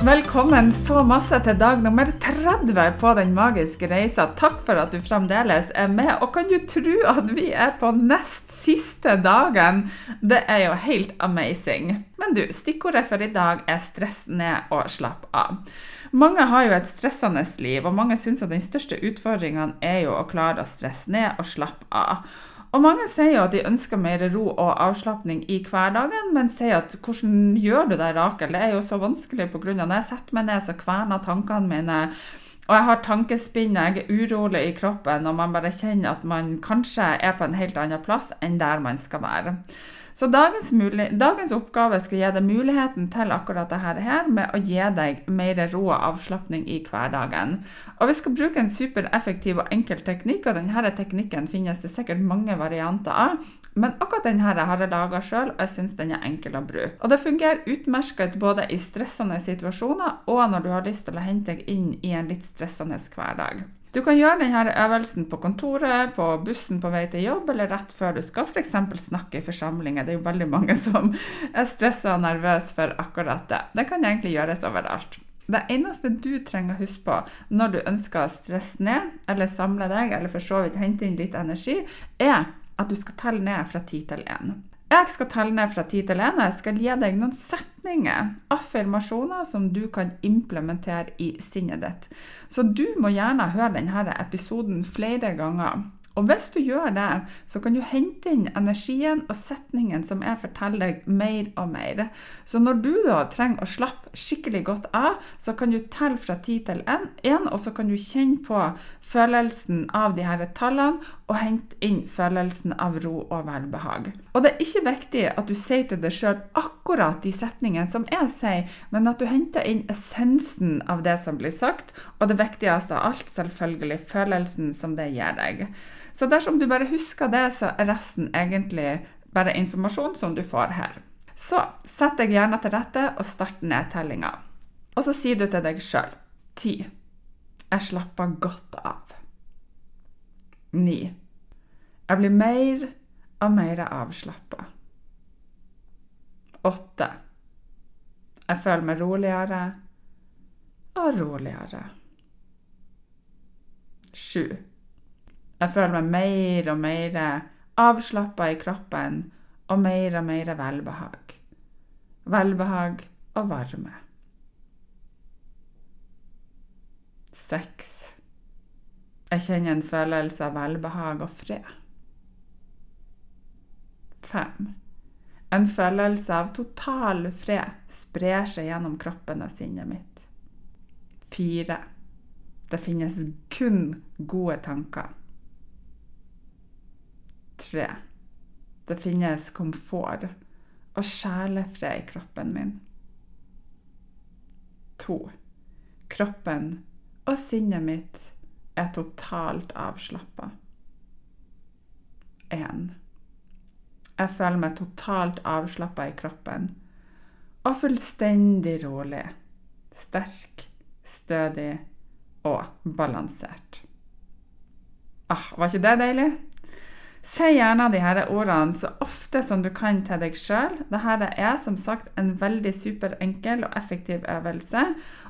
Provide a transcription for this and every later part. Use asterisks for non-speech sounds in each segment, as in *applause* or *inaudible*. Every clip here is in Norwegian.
Velkommen så masse til dag nummer 30 på Den magiske reisa. Takk for at du fremdeles er med. Og kan du tro at vi er på nest siste dagen? Det er jo helt amazing. Men du, stikkordet for i dag er stress ned og slapp av. Mange har jo et stressende liv, og mange syns at den største utfordringen er jo å klare å stresse ned og slappe av. Og mange sier jo at de ønsker mer ro og avslapning i hverdagen, men sier at hvordan gjør du det, Rakel? Det er jo så vanskelig pga. når jeg setter meg ned, så kverner tankene mine. Og jeg har tankespinn, jeg er urolig i kroppen, og man bare kjenner at man kanskje er på en helt annen plass enn der man skal være. Så dagens, dagens, oppgave skal gi deg muligheten til akkurat dette her, med å gi deg mer ro og avslapning i hverdagen. Og vi skal bruke en supereffektiv og enkel teknikk, og denne teknikken finnes det sikkert mange varianter av. Men akkurat denne har jeg laga sjøl, og jeg syns den er enkel å bruke. Og det fungerer utmerket både i stressende situasjoner og når du har lyst til å hente deg inn i en litt stressende hverdag. Du kan gjøre denne øvelsen på kontoret, på bussen på vei til jobb, eller rett før du skal f.eks. snakke i forsamlinger. Det er jo veldig mange som er stressa og nervøse for akkurat det. Det kan egentlig gjøres overalt. Det eneste du trenger å huske på når du ønsker å stresse ned, eller samle deg, eller for så vidt hente inn litt energi, er at du skal telle ned fra ti til én. Jeg skal telle ned fra ti til én. Jeg skal gi deg noen setninger, affirmasjoner, som du kan implementere i sinnet ditt. Så du må gjerne høre denne episoden flere ganger. Og hvis du gjør det, så kan du hente inn energien og setningen som jeg forteller deg, mer og mer. Så når du da trenger å slappe skikkelig godt av, så kan du telle fra ti til én, og så kan du kjenne på følelsen av de her tallene, og hente inn følelsen av ro og velbehag. Og det er ikke viktig at du sier til deg sjøl akkurat de setningene som jeg sier, men at du henter inn essensen av det som blir sagt, og det viktigste av alt, selvfølgelig, følelsen som det gir deg. Så dersom du bare husker det, så er resten egentlig bare informasjon som du får her. Så sett deg gjerne til rette og start nedtellinga. Og så sier du til deg sjøl ti. Jeg slapper godt av. Ni. Jeg blir mer og mer avslappa. Åtte. Jeg føler meg roligere og roligere. Sju. Jeg føler meg mer og mer avslappa i kroppen og mer og mer velbehag. Velbehag og varme. Sex. Jeg kjenner en følelse av velbehag og fred. Fem. En følelse av total fred sprer seg gjennom kroppen og sinnet mitt. Fire. Det finnes kun gode tanker. Tre. Det finnes komfort og sjelefred i kroppen min. To. Kroppen og sinnet mitt er totalt avslappa. Én. Jeg føler meg totalt avslappa i kroppen og fullstendig rolig. Sterk, stødig og balansert. Ah, var ikke det deilig? Si gjerne de her ordene så ofte som du kan til deg sjøl. Dette er som sagt en veldig superenkel og effektiv øvelse.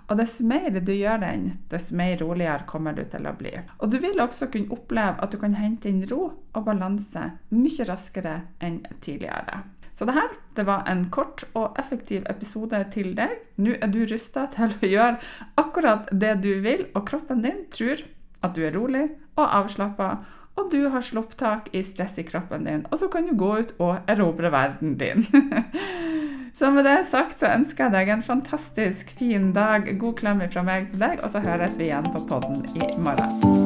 Og dess mer du gjør den, dess mer roligere kommer du til å bli. Og du vil også kunne oppleve at du kan hente inn ro og balanse mye raskere enn tidligere. Så det her det var en kort og effektiv episode til deg. Nå er du rusta til å gjøre akkurat det du vil, og kroppen din tror at du er rolig og avslappa og du har slopptak i stress i kroppen din, og så kan du gå ut og erobre verden din. *laughs* så med det sagt så ønsker jeg deg en fantastisk fin dag. God klem fra meg til deg, og så høres vi igjen på podden i morgen.